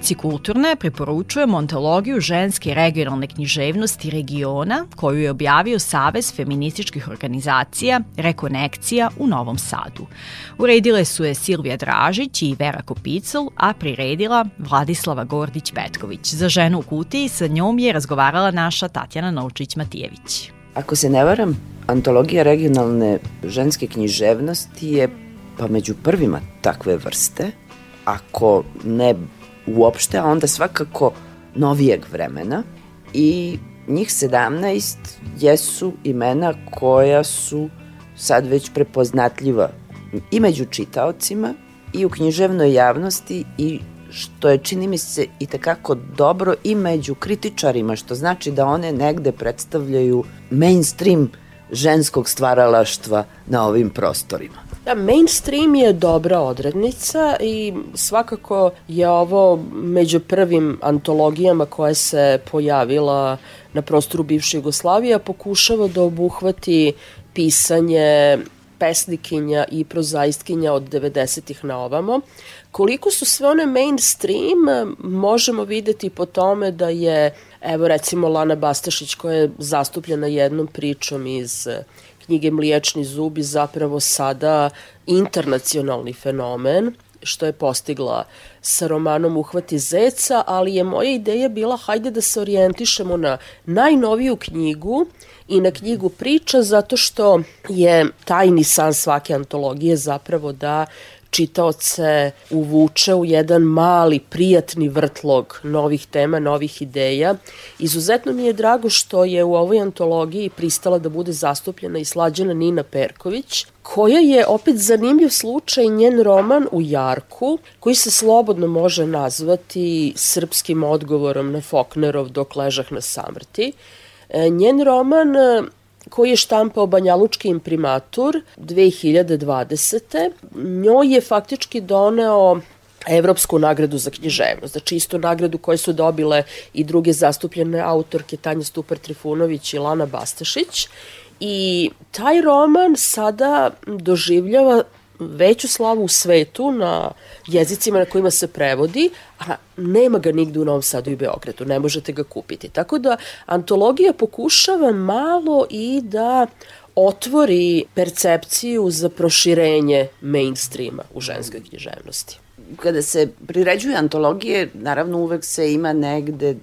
Rubrici Kulturne preporučujemo ontologiju ženske regionalne književnosti regiona koju je objavio Savez feminističkih organizacija Rekonekcija u Novom Sadu. Uredile su je Silvija Dražić i Vera Kopicel, a priredila Vladislava Gordić-Petković. Za ženu u kutiji sa njom je razgovarala naša Tatjana Novčić-Matijević. Ako se ne varam, antologija regionalne ženske književnosti je pa među prvima takve vrste, ako ne uopšte, a onda svakako novijeg vremena i njih 17 jesu imena koja su sad već prepoznatljiva i među čitaocima i u književnoj javnosti i što je čini mi se i takako dobro i među kritičarima, što znači da one negde predstavljaju mainstream ženskog stvaralaštva na ovim prostorima. Da, mainstream je dobra odrednica i svakako je ovo među prvim antologijama koja se pojavila na prostoru bivše Jugoslavije, pokušava da obuhvati pisanje pesnikinja i prozaistkinja od 90-ih na ovamo. Koliko su sve one mainstream, možemo videti po tome da je Evo recimo Lana Bastašić koja je zastupljena jednom pričom iz knjige Mliječni zubi zapravo sada internacionalni fenomen što je postigla sa romanom Uhvati zeca, ali je moja ideja bila hajde da se orijentišemo na najnoviju knjigu i na knjigu priča zato što je tajni san svake antologije zapravo da čitaoce uvuče u jedan mali, prijatni vrtlog novih tema, novih ideja. Izuzetno mi je drago što je u ovoj antologiji pristala da bude zastupljena i slađena Nina Perković, koja je opet zanimljiv slučaj njen roman u Jarku, koji se slobodno može nazvati srpskim odgovorom na Foknerov dok ležah na samrti. E, njen roman koji je štampao Banjalučki imprimatur 2020. Njoj je faktički doneo Evropsku nagradu za književnost, znači isto nagradu koje su dobile i druge zastupljene autorke Tanja Stupar Trifunović i Lana Bastašić. I taj roman sada doživljava veću slavu u svetu na jezicima na kojima se prevodi, a nema ga nigde u Novom Sadu i Beogradu, ne možete ga kupiti. Tako da antologija pokušava malo i da otvori percepciju za proširenje mainstreama u ženskoj književnosti kada se priređuje antologije, naravno uvek se ima negde e,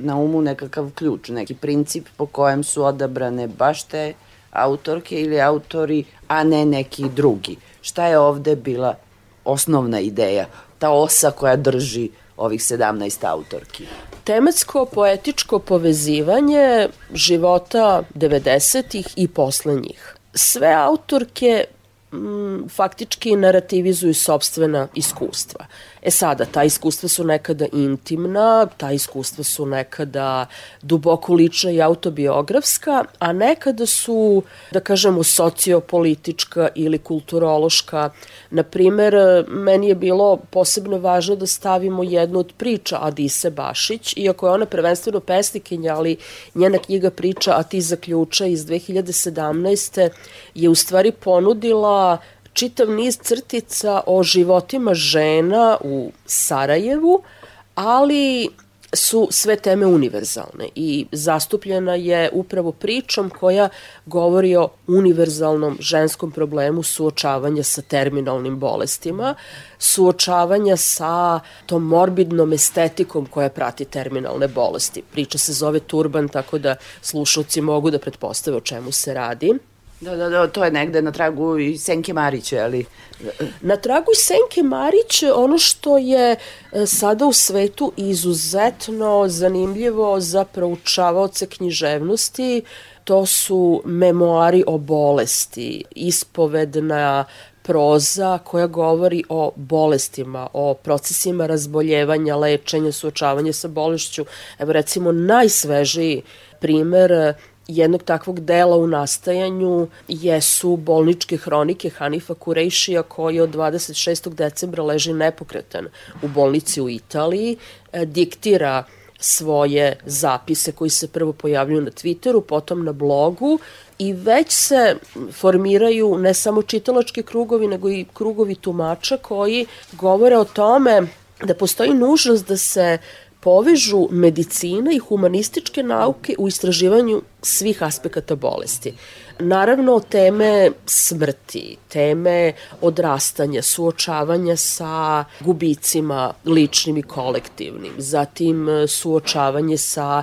na umu nekakav ključ, neki princip po kojem su odabrane baš te autorke ili autori, a ne neki drugi šta je ovde bila osnovna ideja, ta osa koja drži ovih 17 autorki? Tematsko-poetičko povezivanje života 90-ih i poslednjih. Sve autorke m, faktički narativizuju sobstvena iskustva. E sada, ta iskustva su nekada intimna, ta iskustva su nekada duboko lična i autobiografska, a nekada su, da kažemo, sociopolitička ili kulturološka. Naprimer, meni je bilo posebno važno da stavimo jednu od priča Adise Bašić, iako je ona prvenstveno pesnikinja, ali njena knjiga priča A ti zaključa iz 2017. je u stvari ponudila čitav niz crtica o životima žena u Sarajevu, ali su sve teme univerzalne i zastupljena je upravo pričom koja govori o univerzalnom ženskom problemu suočavanja sa terminalnim bolestima, suočavanja sa tom morbidnom estetikom koja prati terminalne bolesti. Priča se zove Turban, tako da slušalci mogu da pretpostave o čemu se radi. Da, da, da, to je negde na tragu i Senke Mariće, ali... Na tragu Senke Marić, ono što je e, sada u svetu izuzetno zanimljivo za proučavaoce književnosti, to su memoari o bolesti, ispovedna proza koja govori o bolestima, o procesima razboljevanja, lečenja, suočavanja sa bolešću. Evo recimo najsvežiji primer jednog takvog dela u nastajanju jesu bolničke hronike Hanifa Kurejšija koji od 26. decembra leži nepokretan u bolnici u Italiji, e, diktira svoje zapise koji se prvo pojavljuju na Twitteru, potom na blogu i već se formiraju ne samo čitalački krugovi, nego i krugovi tumača koji govore o tome da postoji nužnost da se povežu medicina i humanističke nauke u istraživanju svih aspekata bolesti. Naravno, teme smrti, teme odrastanja, suočavanja sa gubicima ličnim i kolektivnim, zatim e, suočavanje sa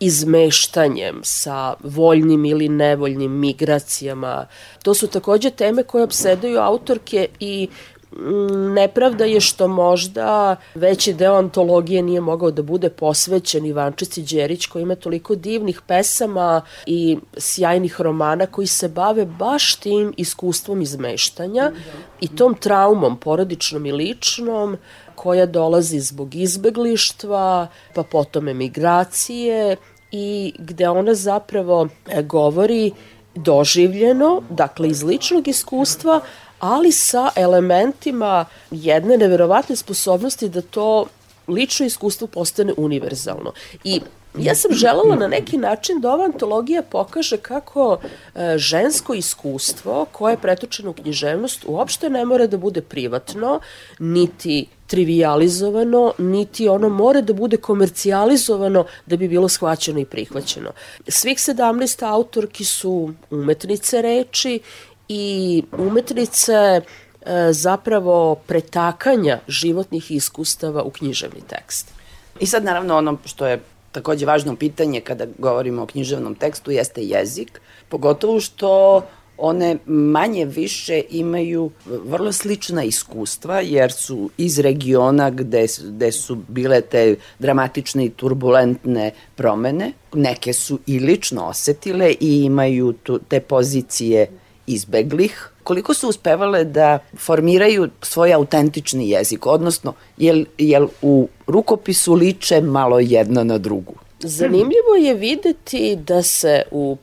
izmeštanjem, sa voljnim ili nevoljnim migracijama. To su takođe teme koje obsedaju autorke i nepravda je što možda veći deo antologije nije mogao da bude posvećen Ivančici Đerić koji ima toliko divnih pesama i sjajnih romana koji se bave baš tim iskustvom izmeštanja i tom traumom porodičnom i ličnom koja dolazi zbog izbeglištva, pa potom emigracije i gde ona zapravo e, govori doživljeno, dakle iz ličnog iskustva, ali sa elementima jedne neverovatne sposobnosti da to lično iskustvo postane univerzalno. I ja sam želela na neki način da ova antologija pokaže kako e, žensko iskustvo koje je pretočeno u književnost uopšte ne mora da bude privatno, niti trivializovano, niti ono mora da bude komercijalizovano da bi bilo shvaćeno i prihvaćeno. Svih 17 autorki su umetnice reči i umetnice e, zapravo pretakanja životnih iskustava u književni tekst. I sad naravno ono što je takođe važno pitanje kada govorimo o književnom tekstu jeste jezik, pogotovo što one manje više imaju vrlo slična iskustva jer su iz regiona gde, gde su bile te dramatične i turbulentne promene. Neke su i lično osetile i imaju tu, te pozicije izbeglih. Koliko su uspevale da formiraju svoj autentični jezik, odnosno jel, jel u rukopisu liče malo jedna na drugu? Zanimljivo je videti da se u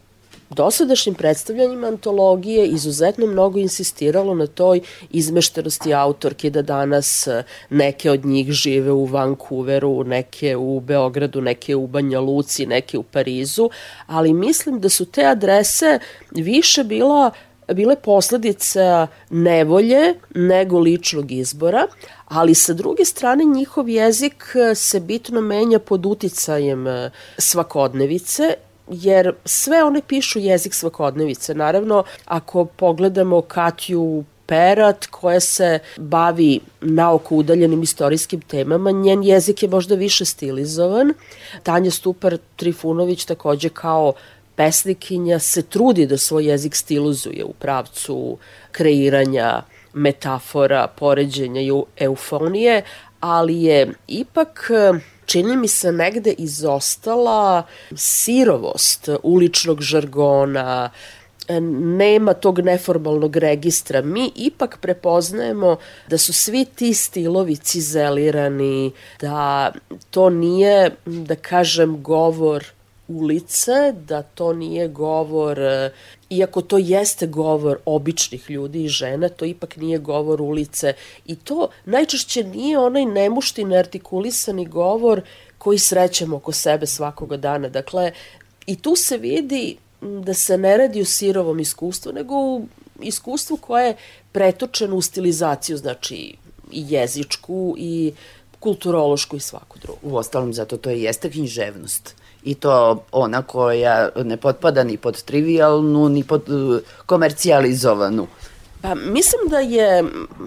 dosadašnjim predstavljanjima antologije izuzetno mnogo insistiralo na toj izmeštenosti autorke da danas e, neke od njih žive u Vancouveru, neke u Beogradu, neke u Banja Luci, neke u Parizu, ali mislim da su te adrese više bila bile posledica nevolje nego ličnog izbora, ali sa druge strane njihov jezik e, se bitno menja pod uticajem e, svakodnevice jer sve one pišu jezik svakodnevice. Naravno, ako pogledamo Katju Perat koja se bavi naoko udaljenim istorijskim temama, njen jezik je možda više stilizovan. Tanja Stupar Trifunović takođe kao pesnikinja se trudi da svoj jezik stilizuje u pravcu kreiranja metafora, poređenja i eufonije, ali je ipak čini mi se negde izostala sirovost uličnog žargona, nema tog neformalnog registra. Mi ipak prepoznajemo da su svi ti stilovi cizelirani, da to nije, da kažem, govor ulice, da to nije govor, e, iako to jeste govor običnih ljudi i žena, to ipak nije govor ulice i to najčešće nije onaj nemuštin artikulisani govor koji srećemo oko sebe svakoga dana. Dakle, i tu se vidi da se ne radi o sirovom iskustvu, nego u iskustvu koje je pretočeno u stilizaciju, znači i jezičku i kulturološku i svaku drugu. U ostalom, zato to je jeste književnost i to ona koja ne potpada ni pod trivialnu, ni pod uh, komercijalizovanu. Pa mislim da je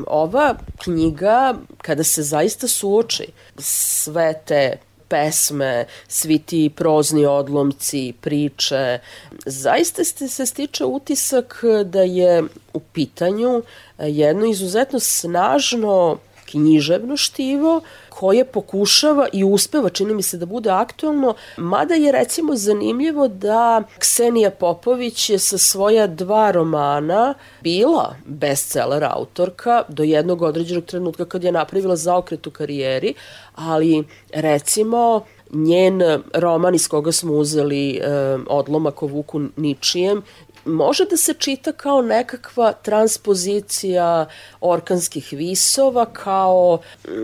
ova knjiga, kada se zaista suoči sve te pesme, svi ti prozni odlomci, priče, zaista se stiče utisak da je u pitanju jedno izuzetno snažno književno štivo koje pokušava i uspeva, čini mi se da bude aktualno, mada je recimo zanimljivo da Ksenija Popović je sa svoja dva romana bila bestseller autorka do jednog određenog trenutka kad je napravila zaokret u karijeri, ali recimo njen roman iz koga smo uzeli e, odlomak o Vuku Ničijem može da se čita kao nekakva transpozicija orkanskih visova, kao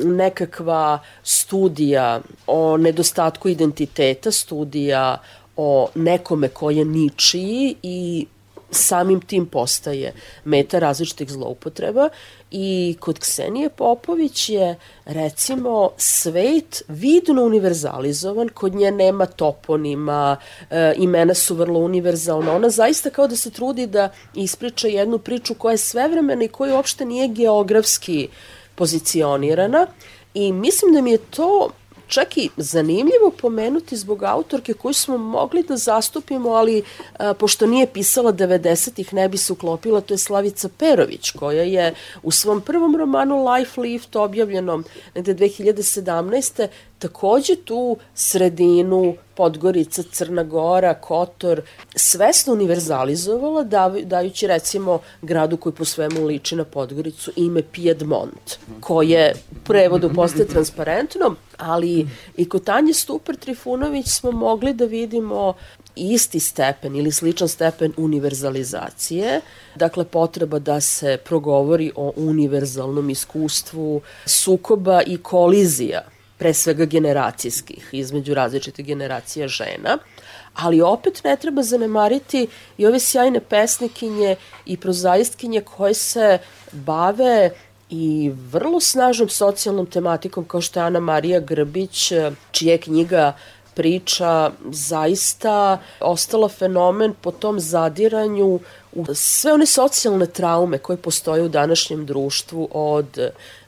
nekakva studija o nedostatku identiteta, studija o nekome ko je ničiji i samim tim postaje meta različitih zloupotreba i kod Ksenije Popović je recimo svet vidno univerzalizovan, kod nje nema toponima, e, imena su vrlo univerzalna, ona zaista kao da se trudi da ispriča jednu priču koja je svevremena i koja uopšte nije geografski pozicionirana i mislim da mi je to čak i zanimljivo pomenuti zbog autorke koju smo mogli da zastupimo, ali a, pošto nije pisala 90-ih, ne bi se uklopila, to je Slavica Perović, koja je u svom prvom romanu Life Lift, objavljenom negde 2017 takođe tu sredinu Podgorica, Crna Gora, Kotor, svesno univerzalizovala, dajući recimo gradu koji po svemu liči na Podgoricu ime Piedmont, koje prevodu postaje transparentno, ali i kod Tanje Stupar Trifunović smo mogli da vidimo isti stepen ili sličan stepen univerzalizacije, dakle potreba da se progovori o univerzalnom iskustvu sukoba i kolizija pre svega generacijskih, između različitih generacija žena, ali opet ne treba zanemariti i ove sjajne pesnikinje i prozaistkinje koje se bave i vrlo snažnom socijalnom tematikom kao što je Ana Marija Grbić, čija je knjiga priča zaista ostala fenomen po tom zadiranju u sve one socijalne traume koje postoje u današnjem društvu od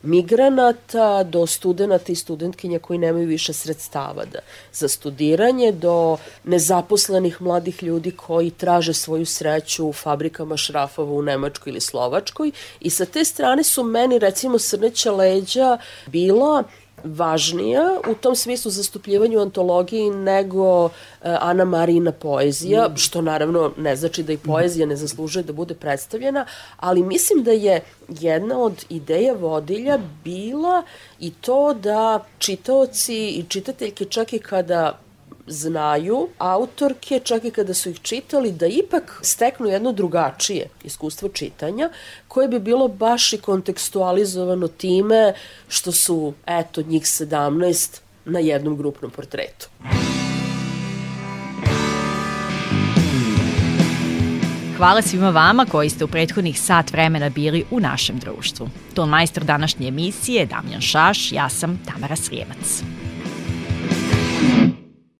migranata do studenta i studentkinja koji nemaju više sredstava da, za studiranje, do nezaposlenih mladih ljudi koji traže svoju sreću u fabrikama šrafova u Nemačkoj ili Slovačkoj. I sa te strane su meni recimo Srneća leđa bila važnija u tom smislu zastupljivanju antologiji nego uh, Ana Marina poezija, mm. što naravno ne znači da i poezija ne zaslužuje da bude predstavljena, ali mislim da je jedna od ideja vodilja bila i to da čitaoci i čitateljke čak i kada znaju autorke, čak i kada su ih čitali, da ipak steknu jedno drugačije iskustvo čitanja, koje bi bilo baš i kontekstualizovano time što su, eto, njih 17 na jednom grupnom portretu. Hvala svima vama koji ste u prethodnih sat vremena bili u našem društvu. Ton majstor današnje emisije je Damjan Šaš, ja sam Tamara Srijemac.